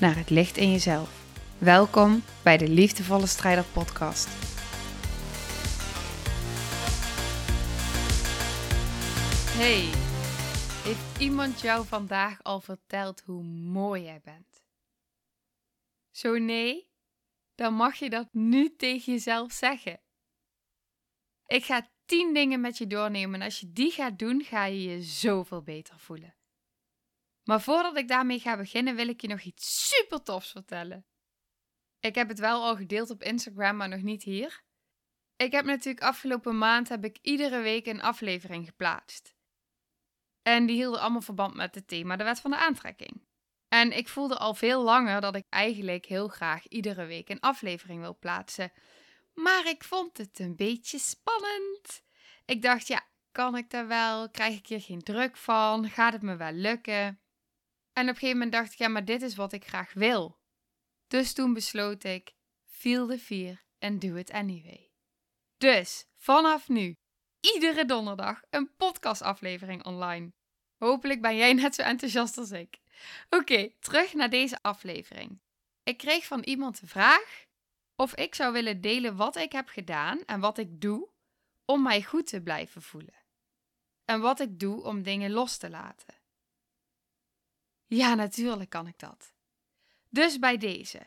naar het licht in jezelf. Welkom bij de Liefdevolle Strijder Podcast. Hey, heeft iemand jou vandaag al verteld hoe mooi jij bent? Zo nee, dan mag je dat nu tegen jezelf zeggen. Ik ga 10 dingen met je doornemen en als je die gaat doen, ga je je zoveel beter voelen. Maar voordat ik daarmee ga beginnen, wil ik je nog iets super tofs vertellen. Ik heb het wel al gedeeld op Instagram, maar nog niet hier. Ik heb natuurlijk afgelopen maand heb ik iedere week een aflevering geplaatst. En die hielden allemaal verband met het thema de wet van de aantrekking. En ik voelde al veel langer dat ik eigenlijk heel graag iedere week een aflevering wil plaatsen. Maar ik vond het een beetje spannend. Ik dacht, ja, kan ik daar wel? Krijg ik hier geen druk van? Gaat het me wel lukken? En op een gegeven moment dacht ik, ja, maar dit is wat ik graag wil. Dus toen besloot ik, feel the fear and do it anyway. Dus vanaf nu, iedere donderdag, een podcastaflevering online. Hopelijk ben jij net zo enthousiast als ik. Oké, terug naar deze aflevering. Ik kreeg van iemand de vraag of ik zou willen delen wat ik heb gedaan en wat ik doe om mij goed te blijven voelen. En wat ik doe om dingen los te laten. Ja, natuurlijk kan ik dat. Dus bij deze.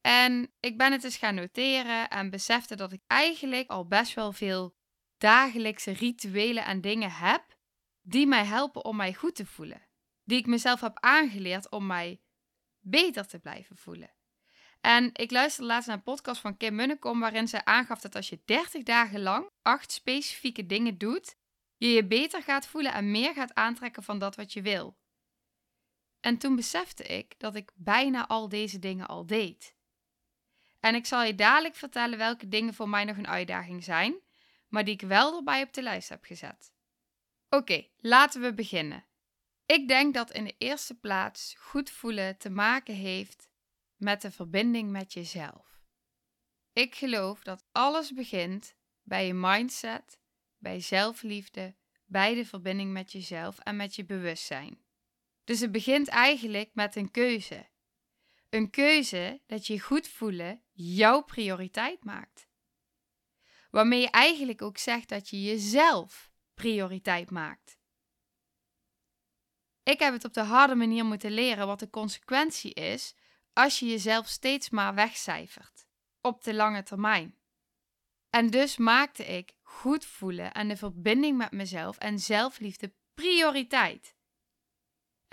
En ik ben het eens gaan noteren en besefte dat ik eigenlijk al best wel veel dagelijkse rituelen en dingen heb die mij helpen om mij goed te voelen. Die ik mezelf heb aangeleerd om mij beter te blijven voelen. En ik luisterde laatst naar een podcast van Kim Munnekom waarin zij aangaf dat als je 30 dagen lang acht specifieke dingen doet, je je beter gaat voelen en meer gaat aantrekken van dat wat je wil. En toen besefte ik dat ik bijna al deze dingen al deed. En ik zal je dadelijk vertellen welke dingen voor mij nog een uitdaging zijn, maar die ik wel erbij op de lijst heb gezet. Oké, laten we beginnen. Ik denk dat in de eerste plaats goed voelen te maken heeft met de verbinding met jezelf. Ik geloof dat alles begint bij je mindset, bij zelfliefde, bij de verbinding met jezelf en met je bewustzijn. Dus het begint eigenlijk met een keuze. Een keuze dat je goed voelen jouw prioriteit maakt. Waarmee je eigenlijk ook zegt dat je jezelf prioriteit maakt. Ik heb het op de harde manier moeten leren wat de consequentie is als je jezelf steeds maar wegcijfert op de lange termijn. En dus maakte ik goed voelen en de verbinding met mezelf en zelfliefde prioriteit.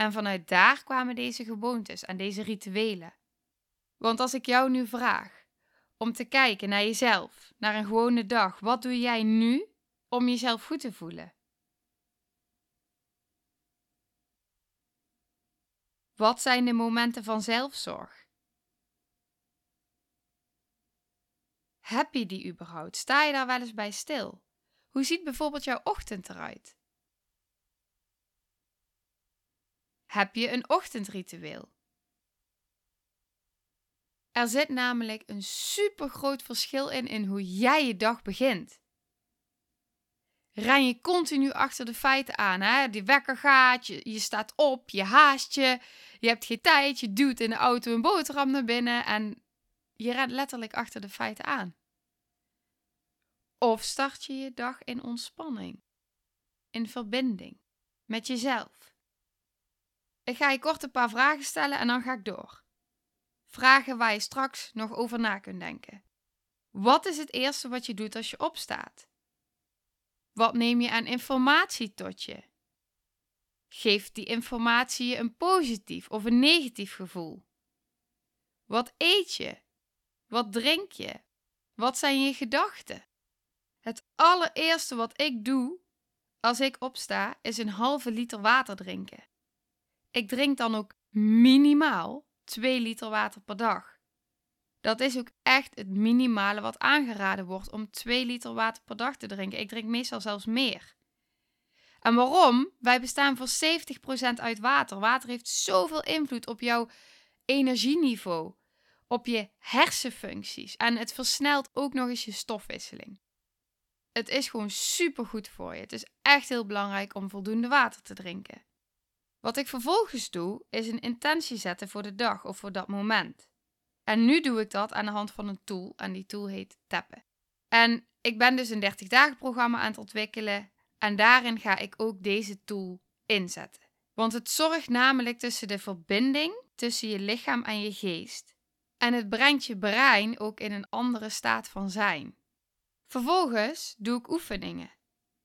En vanuit daar kwamen deze gewoontes en deze rituelen. Want als ik jou nu vraag om te kijken naar jezelf, naar een gewone dag, wat doe jij nu om jezelf goed te voelen? Wat zijn de momenten van zelfzorg? Heb je die überhaupt? Sta je daar wel eens bij stil? Hoe ziet bijvoorbeeld jouw ochtend eruit? Heb je een ochtendritueel? Er zit namelijk een super groot verschil in in hoe jij je dag begint ren je continu achter de feiten aan. Hè? Die wekker gaat, je, je staat op, je haast je, je hebt geen tijd, je duwt in de auto een boterham naar binnen en je rent letterlijk achter de feiten aan. Of start je je dag in ontspanning, in verbinding met jezelf. Ik ga je kort een paar vragen stellen en dan ga ik door. Vragen waar je straks nog over na kunt denken. Wat is het eerste wat je doet als je opstaat? Wat neem je aan informatie tot je? Geeft die informatie je een positief of een negatief gevoel? Wat eet je? Wat drink je? Wat zijn je gedachten? Het allereerste wat ik doe als ik opsta is een halve liter water drinken. Ik drink dan ook minimaal 2 liter water per dag. Dat is ook echt het minimale wat aangeraden wordt om 2 liter water per dag te drinken. Ik drink meestal zelfs meer. En waarom? Wij bestaan voor 70% uit water. Water heeft zoveel invloed op jouw energieniveau, op je hersenfuncties en het versnelt ook nog eens je stofwisseling. Het is gewoon super goed voor je. Het is echt heel belangrijk om voldoende water te drinken. Wat ik vervolgens doe, is een intentie zetten voor de dag of voor dat moment. En nu doe ik dat aan de hand van een tool en die tool heet Tappen. En ik ben dus een 30 dagen programma aan het ontwikkelen en daarin ga ik ook deze tool inzetten. Want het zorgt namelijk tussen de verbinding tussen je lichaam en je geest. En het brengt je brein ook in een andere staat van zijn. Vervolgens doe ik oefeningen.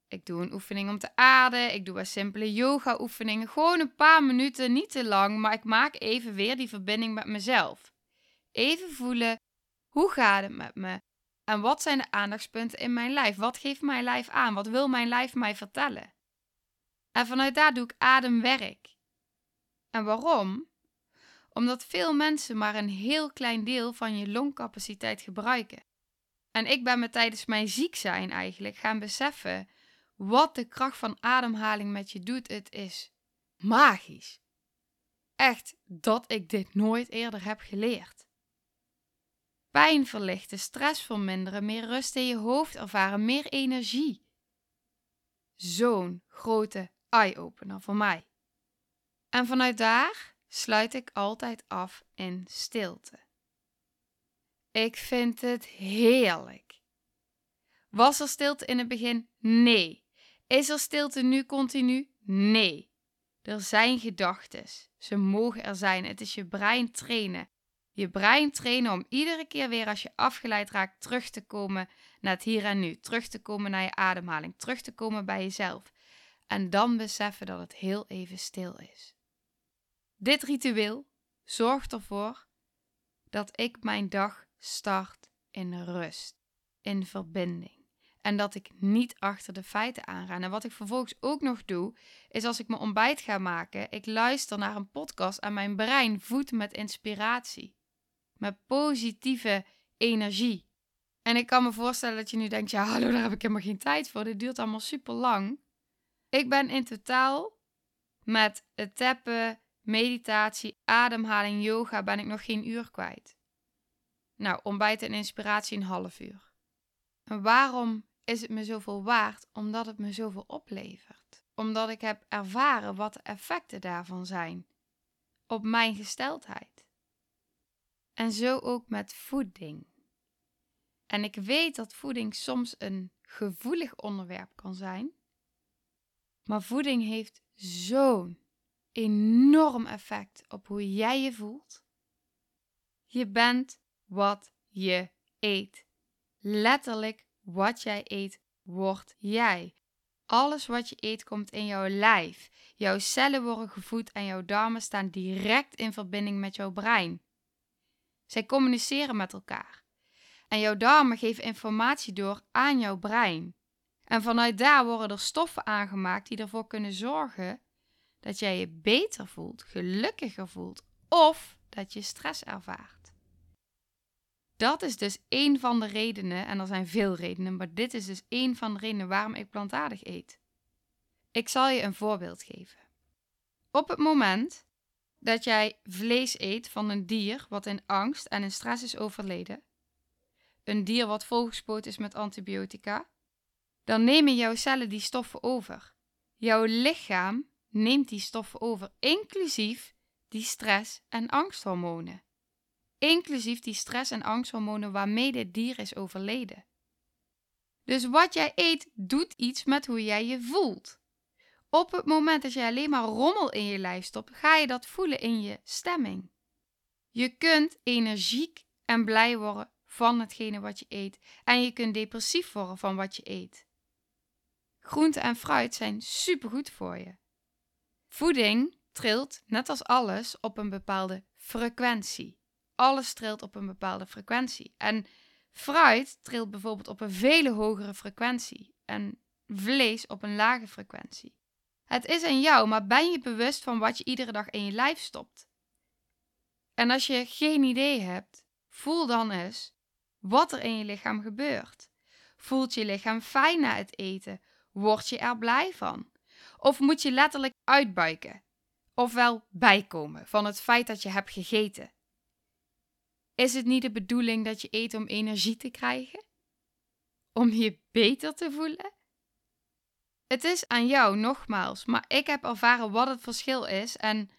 Ik doe een oefening om te aarden, ik doe wat simpele yoga oefeningen, gewoon een paar minuten, niet te lang, maar ik maak even weer die verbinding met mezelf. Even voelen, hoe gaat het met me? En wat zijn de aandachtspunten in mijn lijf? Wat geeft mijn lijf aan? Wat wil mijn lijf mij vertellen? En vanuit daar doe ik ademwerk. En waarom? Omdat veel mensen maar een heel klein deel van je longcapaciteit gebruiken. En ik ben me tijdens mijn ziek zijn eigenlijk gaan beseffen wat de kracht van ademhaling met je doet. Het is magisch. Echt dat ik dit nooit eerder heb geleerd. Pijn verlichten, stress verminderen, meer rust in je hoofd ervaren, meer energie. Zo'n grote eye-opener voor mij. En vanuit daar sluit ik altijd af in stilte. Ik vind het heerlijk. Was er stilte in het begin? Nee. Is er stilte nu continu? Nee. Er zijn gedachten. Ze mogen er zijn. Het is je brein trainen. Je brein trainen om iedere keer weer als je afgeleid raakt terug te komen naar het hier en nu. Terug te komen naar je ademhaling. Terug te komen bij jezelf. En dan beseffen dat het heel even stil is. Dit ritueel zorgt ervoor dat ik mijn dag start in rust, in verbinding. En dat ik niet achter de feiten aanren. En wat ik vervolgens ook nog doe, is als ik mijn ontbijt ga maken, ik luister naar een podcast en mijn brein voedt met inspiratie. Met positieve energie. En ik kan me voorstellen dat je nu denkt, ja hallo, daar heb ik helemaal geen tijd voor. Dit duurt allemaal super lang. Ik ben in totaal met het tappen, meditatie, ademhaling, yoga ben ik nog geen uur kwijt. Nou, ontbijt en inspiratie een half uur. En waarom is het me zoveel waard? Omdat het me zoveel oplevert. Omdat ik heb ervaren wat de effecten daarvan zijn op mijn gesteldheid. En zo ook met voeding. En ik weet dat voeding soms een gevoelig onderwerp kan zijn. Maar voeding heeft zo'n enorm effect op hoe jij je voelt. Je bent wat je eet. Letterlijk wat jij eet, wordt jij. Alles wat je eet komt in jouw lijf. Jouw cellen worden gevoed en jouw darmen staan direct in verbinding met jouw brein. Zij communiceren met elkaar. En jouw darmen geven informatie door aan jouw brein. En vanuit daar worden er stoffen aangemaakt die ervoor kunnen zorgen dat jij je beter voelt, gelukkiger voelt of dat je stress ervaart. Dat is dus één van de redenen, en er zijn veel redenen, maar dit is dus één van de redenen waarom ik plantaardig eet. Ik zal je een voorbeeld geven. Op het moment dat jij vlees eet van een dier wat in angst en in stress is overleden, een dier wat volgespoten is met antibiotica, dan nemen jouw cellen die stoffen over. Jouw lichaam neemt die stoffen over, inclusief die stress- en angsthormonen. Inclusief die stress- en angsthormonen waarmee dit dier is overleden. Dus wat jij eet doet iets met hoe jij je voelt. Op het moment dat je alleen maar rommel in je lijf stopt, ga je dat voelen in je stemming. Je kunt energiek en blij worden van hetgene wat je eet. En je kunt depressief worden van wat je eet. Groente en fruit zijn supergoed voor je. Voeding trilt, net als alles, op een bepaalde frequentie. Alles trilt op een bepaalde frequentie. En fruit trilt bijvoorbeeld op een vele hogere frequentie. En vlees op een lage frequentie. Het is aan jou, maar ben je bewust van wat je iedere dag in je lijf stopt? En als je geen idee hebt, voel dan eens wat er in je lichaam gebeurt. Voelt je lichaam fijn na het eten? Word je er blij van? Of moet je letterlijk uitbuiken? Ofwel bijkomen van het feit dat je hebt gegeten? Is het niet de bedoeling dat je eet om energie te krijgen? Om je beter te voelen? Het is aan jou, nogmaals, maar ik heb ervaren wat het verschil is en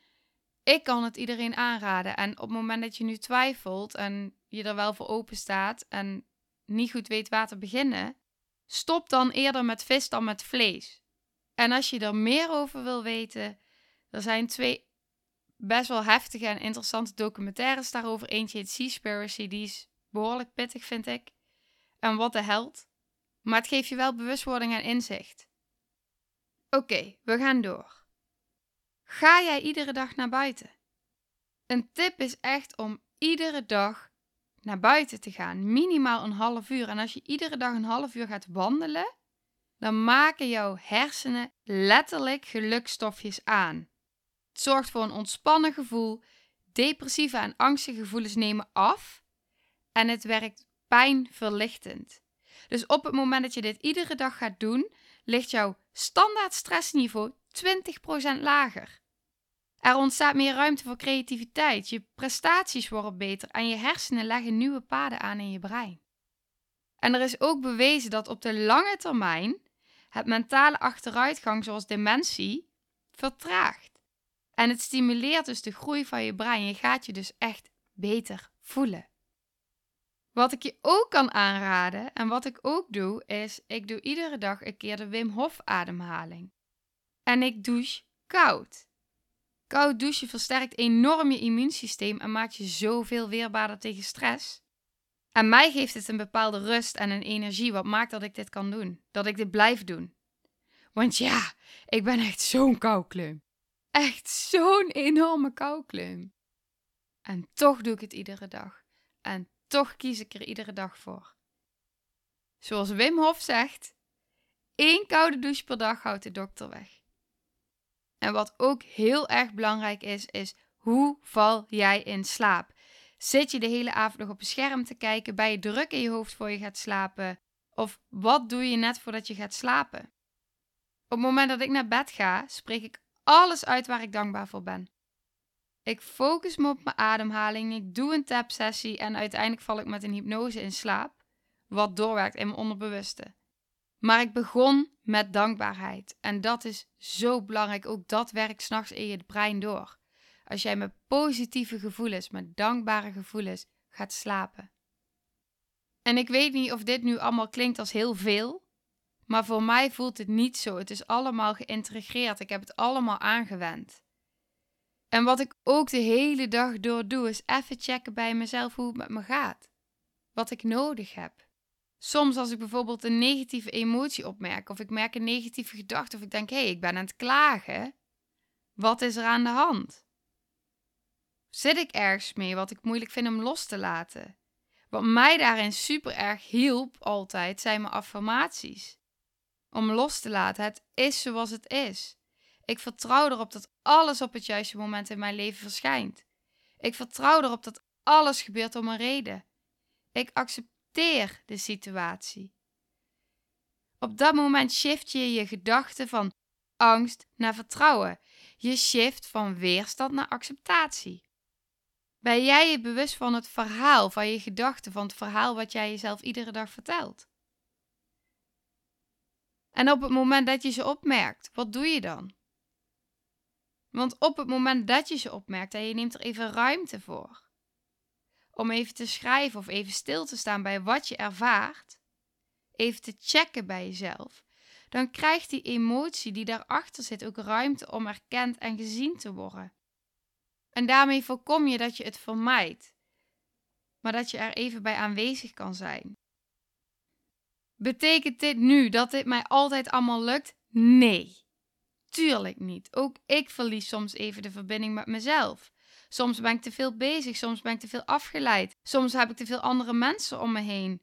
ik kan het iedereen aanraden. En op het moment dat je nu twijfelt en je er wel voor open staat en niet goed weet waar te beginnen, stop dan eerder met vis dan met vlees. En als je er meer over wil weten, er zijn twee best wel heftige en interessante documentaires daarover. Eentje heet Seaspiracy, die is behoorlijk pittig, vind ik. En wat de held. Maar het geeft je wel bewustwording en inzicht. Oké, we gaan door. Ga jij iedere dag naar buiten? Een tip is echt om iedere dag naar buiten te gaan, minimaal een half uur. En als je iedere dag een half uur gaat wandelen, dan maken jouw hersenen letterlijk gelukstofjes aan. Het zorgt voor een ontspannen gevoel, depressieve en angstige gevoelens nemen af en het werkt pijnverlichtend. Dus op het moment dat je dit iedere dag gaat doen, ligt jouw standaard stressniveau 20% lager. Er ontstaat meer ruimte voor creativiteit, je prestaties worden beter en je hersenen leggen nieuwe paden aan in je brein. En er is ook bewezen dat op de lange termijn het mentale achteruitgang, zoals dementie, vertraagt. En het stimuleert dus de groei van je brein. Je gaat je dus echt beter voelen. Wat ik je ook kan aanraden en wat ik ook doe, is ik doe iedere dag een keer de Wim Hof ademhaling. En ik douche koud. Koud douchen versterkt enorm je immuunsysteem en maakt je zoveel weerbaarder tegen stress. En mij geeft het een bepaalde rust en een energie wat maakt dat ik dit kan doen. Dat ik dit blijf doen. Want ja, ik ben echt zo'n koukleum. Echt zo'n enorme koukleum. En toch doe ik het iedere dag. En toch kies ik er iedere dag voor. Zoals Wim Hof zegt: één koude douche per dag houdt de dokter weg. En wat ook heel erg belangrijk is, is hoe val jij in slaap? Zit je de hele avond nog op een scherm te kijken? Ben je druk in je hoofd voor je gaat slapen? Of wat doe je net voordat je gaat slapen? Op het moment dat ik naar bed ga, spreek ik alles uit waar ik dankbaar voor ben. Ik focus me op mijn ademhaling, ik doe een tap-sessie en uiteindelijk val ik met een hypnose in slaap, wat doorwerkt in mijn onderbewuste. Maar ik begon met dankbaarheid. En dat is zo belangrijk. Ook dat werkt s'nachts in je brein door. Als jij met positieve gevoelens, met dankbare gevoelens gaat slapen. En ik weet niet of dit nu allemaal klinkt als heel veel. Maar voor mij voelt het niet zo. Het is allemaal geïntegreerd. Ik heb het allemaal aangewend. En wat ik ook de hele dag door doe, is even checken bij mezelf hoe het met me gaat. Wat ik nodig heb. Soms als ik bijvoorbeeld een negatieve emotie opmerk, of ik merk een negatieve gedachte, of ik denk, hé, hey, ik ben aan het klagen. Wat is er aan de hand? Zit ik ergens mee wat ik moeilijk vind om los te laten? Wat mij daarin super erg hielp altijd, zijn mijn affirmaties. Om los te laten, het is zoals het is. Ik vertrouw erop dat alles op het juiste moment in mijn leven verschijnt. Ik vertrouw erop dat alles gebeurt om een reden. Ik accepteer de situatie. Op dat moment shift je je gedachten van angst naar vertrouwen. Je shift van weerstand naar acceptatie. Ben jij je bewust van het verhaal, van je gedachten, van het verhaal wat jij jezelf iedere dag vertelt? En op het moment dat je ze opmerkt, wat doe je dan? Want op het moment dat je ze opmerkt en je neemt er even ruimte voor, om even te schrijven of even stil te staan bij wat je ervaart, even te checken bij jezelf, dan krijgt die emotie die daarachter zit ook ruimte om erkend en gezien te worden. En daarmee voorkom je dat je het vermijdt, maar dat je er even bij aanwezig kan zijn. Betekent dit nu dat dit mij altijd allemaal lukt? Nee, tuurlijk niet. Ook ik verlies soms even de verbinding met mezelf. Soms ben ik te veel bezig, soms ben ik te veel afgeleid, soms heb ik te veel andere mensen om me heen.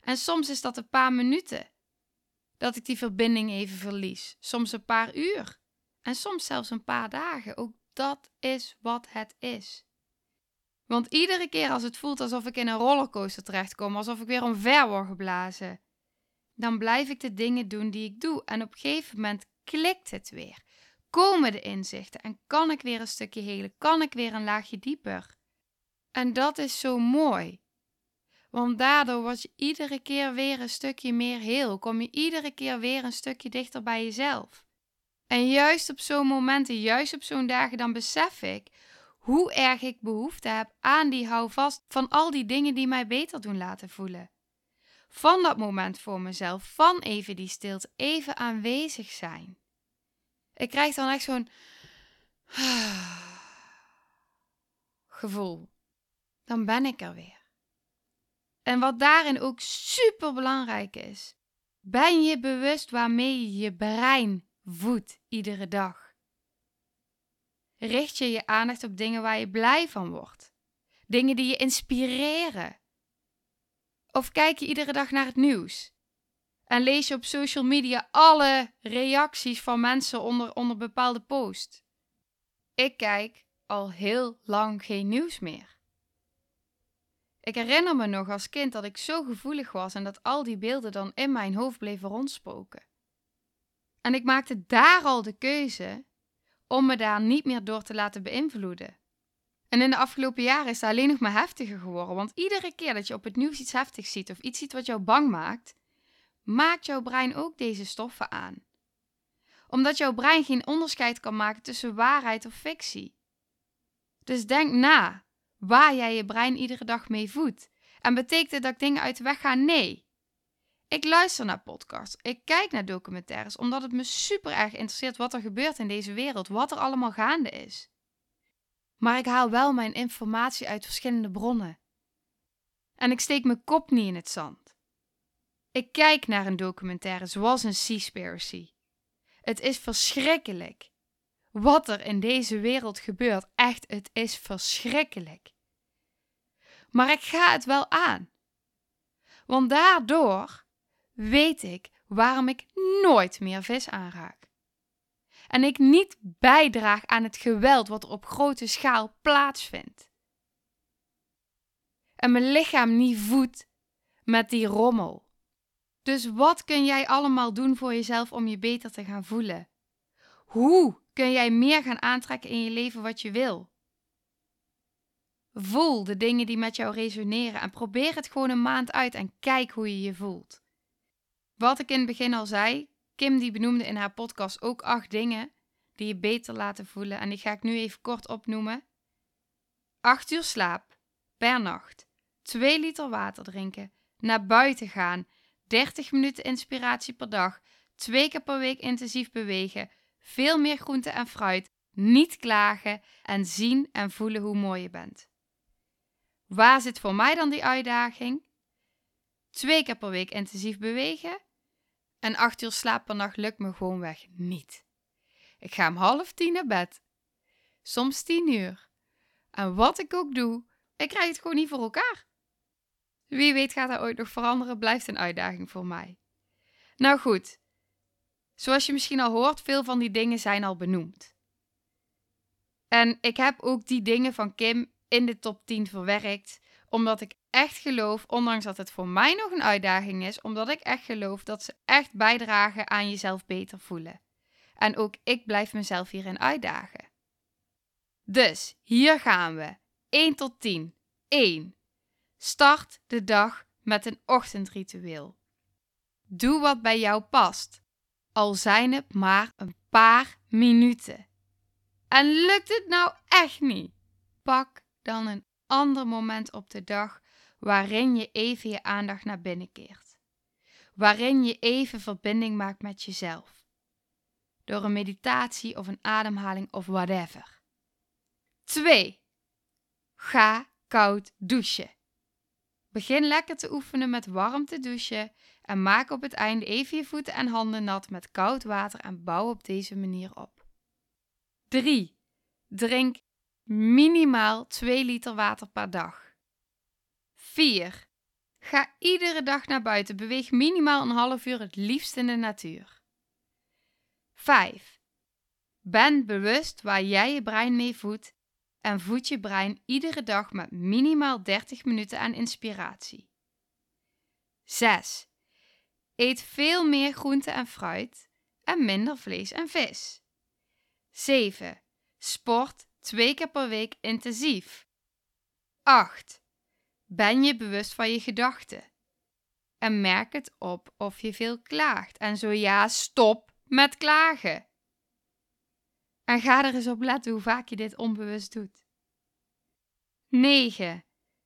En soms is dat een paar minuten dat ik die verbinding even verlies, soms een paar uur en soms zelfs een paar dagen. Ook dat is wat het is. Want iedere keer als het voelt alsof ik in een rollercoaster terechtkom, alsof ik weer omver word geblazen, dan blijf ik de dingen doen die ik doe. En op een gegeven moment klikt het weer. Komen de inzichten en kan ik weer een stukje helen, kan ik weer een laagje dieper. En dat is zo mooi. Want daardoor word je iedere keer weer een stukje meer heel. Kom je iedere keer weer een stukje dichter bij jezelf. En juist op zo'n momenten, juist op zo'n dagen, dan besef ik hoe erg ik behoefte heb aan die houvast van al die dingen die mij beter doen laten voelen. Van dat moment voor mezelf, van even die stilte, even aanwezig zijn. Ik krijg dan echt zo'n gevoel. Dan ben ik er weer. En wat daarin ook super belangrijk is, ben je bewust waarmee je je brein voedt iedere dag. Richt je je aandacht op dingen waar je blij van wordt, dingen die je inspireren. Of kijk je iedere dag naar het nieuws en lees je op social media alle reacties van mensen onder, onder bepaalde post. Ik kijk al heel lang geen nieuws meer. Ik herinner me nog als kind dat ik zo gevoelig was en dat al die beelden dan in mijn hoofd bleven rondspoken. En ik maakte daar al de keuze om me daar niet meer door te laten beïnvloeden. En in de afgelopen jaren is het alleen nog maar heftiger geworden, want iedere keer dat je op het nieuws iets heftigs ziet of iets ziet wat jou bang maakt, maakt jouw brein ook deze stoffen aan. Omdat jouw brein geen onderscheid kan maken tussen waarheid of fictie. Dus denk na waar jij je brein iedere dag mee voedt. En betekent het dat ik dingen uit de weg ga? Nee. Ik luister naar podcasts, ik kijk naar documentaires, omdat het me super erg interesseert wat er gebeurt in deze wereld, wat er allemaal gaande is. Maar ik haal wel mijn informatie uit verschillende bronnen. En ik steek mijn kop niet in het zand. Ik kijk naar een documentaire zoals een Seaspiracy. Het is verschrikkelijk. Wat er in deze wereld gebeurt, echt, het is verschrikkelijk. Maar ik ga het wel aan. Want daardoor weet ik waarom ik nooit meer vis aanraak. En ik niet bijdraag aan het geweld wat er op grote schaal plaatsvindt. En mijn lichaam niet voedt met die rommel. Dus wat kun jij allemaal doen voor jezelf om je beter te gaan voelen? Hoe kun jij meer gaan aantrekken in je leven wat je wil? Voel de dingen die met jou resoneren en probeer het gewoon een maand uit en kijk hoe je je voelt. Wat ik in het begin al zei, Kim die benoemde in haar podcast ook acht dingen die je beter laten voelen. En die ga ik nu even kort opnoemen. 8 uur slaap per nacht, 2 liter water drinken, naar buiten gaan, 30 minuten inspiratie per dag, twee keer per week intensief bewegen, veel meer groente en fruit, niet klagen en zien en voelen hoe mooi je bent. Waar zit voor mij dan die uitdaging? Twee keer per week intensief bewegen en acht uur slaap per nacht lukt me gewoonweg niet. Ik ga om half tien naar bed, soms tien uur. En wat ik ook doe, ik krijg het gewoon niet voor elkaar. Wie weet gaat dat ooit nog veranderen, blijft een uitdaging voor mij. Nou goed, zoals je misschien al hoort, veel van die dingen zijn al benoemd. En ik heb ook die dingen van Kim in de top 10 verwerkt, omdat ik echt geloof, ondanks dat het voor mij nog een uitdaging is, omdat ik echt geloof dat ze echt bijdragen aan jezelf beter voelen. En ook ik blijf mezelf hierin uitdagen. Dus hier gaan we. 1 tot 10. 1. Start de dag met een ochtendritueel. Doe wat bij jou past, al zijn het maar een paar minuten. En lukt het nou echt niet? Pak dan een ander moment op de dag waarin je even je aandacht naar binnen keert. Waarin je even verbinding maakt met jezelf. Door een meditatie of een ademhaling of whatever. 2. Ga koud douchen. Begin lekker te oefenen met warm te douchen en maak op het einde even je voeten en handen nat met koud water en bouw op deze manier op. 3. Drink minimaal 2 liter water per dag. 4. Ga iedere dag naar buiten. Beweeg minimaal een half uur het liefst in de natuur. 5. Ben bewust waar jij je brein mee voedt en voed je brein iedere dag met minimaal 30 minuten aan inspiratie. 6. Eet veel meer groente en fruit en minder vlees en vis. 7. Sport twee keer per week intensief. 8. Ben je bewust van je gedachten? En merk het op of je veel klaagt. En zo ja, stop met klagen. En ga er eens op letten hoe vaak je dit onbewust doet. 9.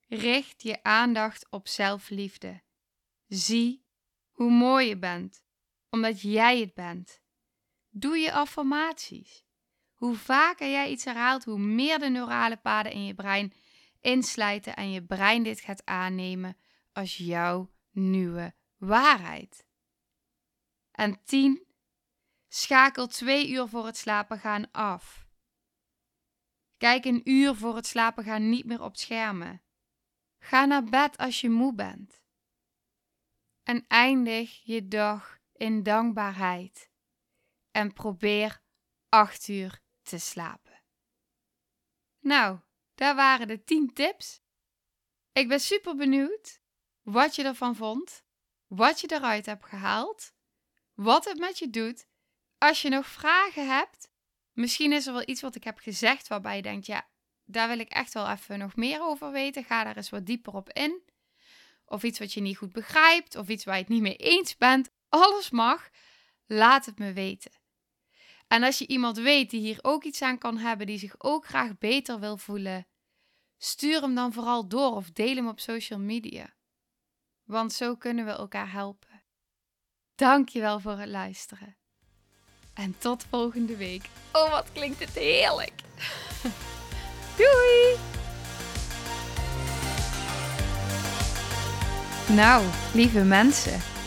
Richt je aandacht op zelfliefde. Zie hoe mooi je bent, omdat jij het bent. Doe je affirmaties. Hoe vaker jij iets herhaalt, hoe meer de neurale paden in je brein inslijten en je brein dit gaat aannemen als jouw nieuwe waarheid. En 10. Schakel twee uur voor het slapen gaan af. Kijk een uur voor het slapen gaan niet meer op schermen. Ga naar bed als je moe bent. En eindig je dag in dankbaarheid. En probeer acht uur te slapen. Nou, daar waren de 10 tips. Ik ben super benieuwd wat je ervan vond, wat je eruit hebt gehaald, wat het met je doet. Als je nog vragen hebt, misschien is er wel iets wat ik heb gezegd waarbij je denkt, ja, daar wil ik echt wel even nog meer over weten. Ga daar eens wat dieper op in. Of iets wat je niet goed begrijpt, of iets waar je het niet mee eens bent. Alles mag. Laat het me weten. En als je iemand weet die hier ook iets aan kan hebben, die zich ook graag beter wil voelen, stuur hem dan vooral door of deel hem op social media. Want zo kunnen we elkaar helpen. Dankjewel voor het luisteren. En tot volgende week. Oh, wat klinkt het heerlijk. Doei! Nou, lieve mensen,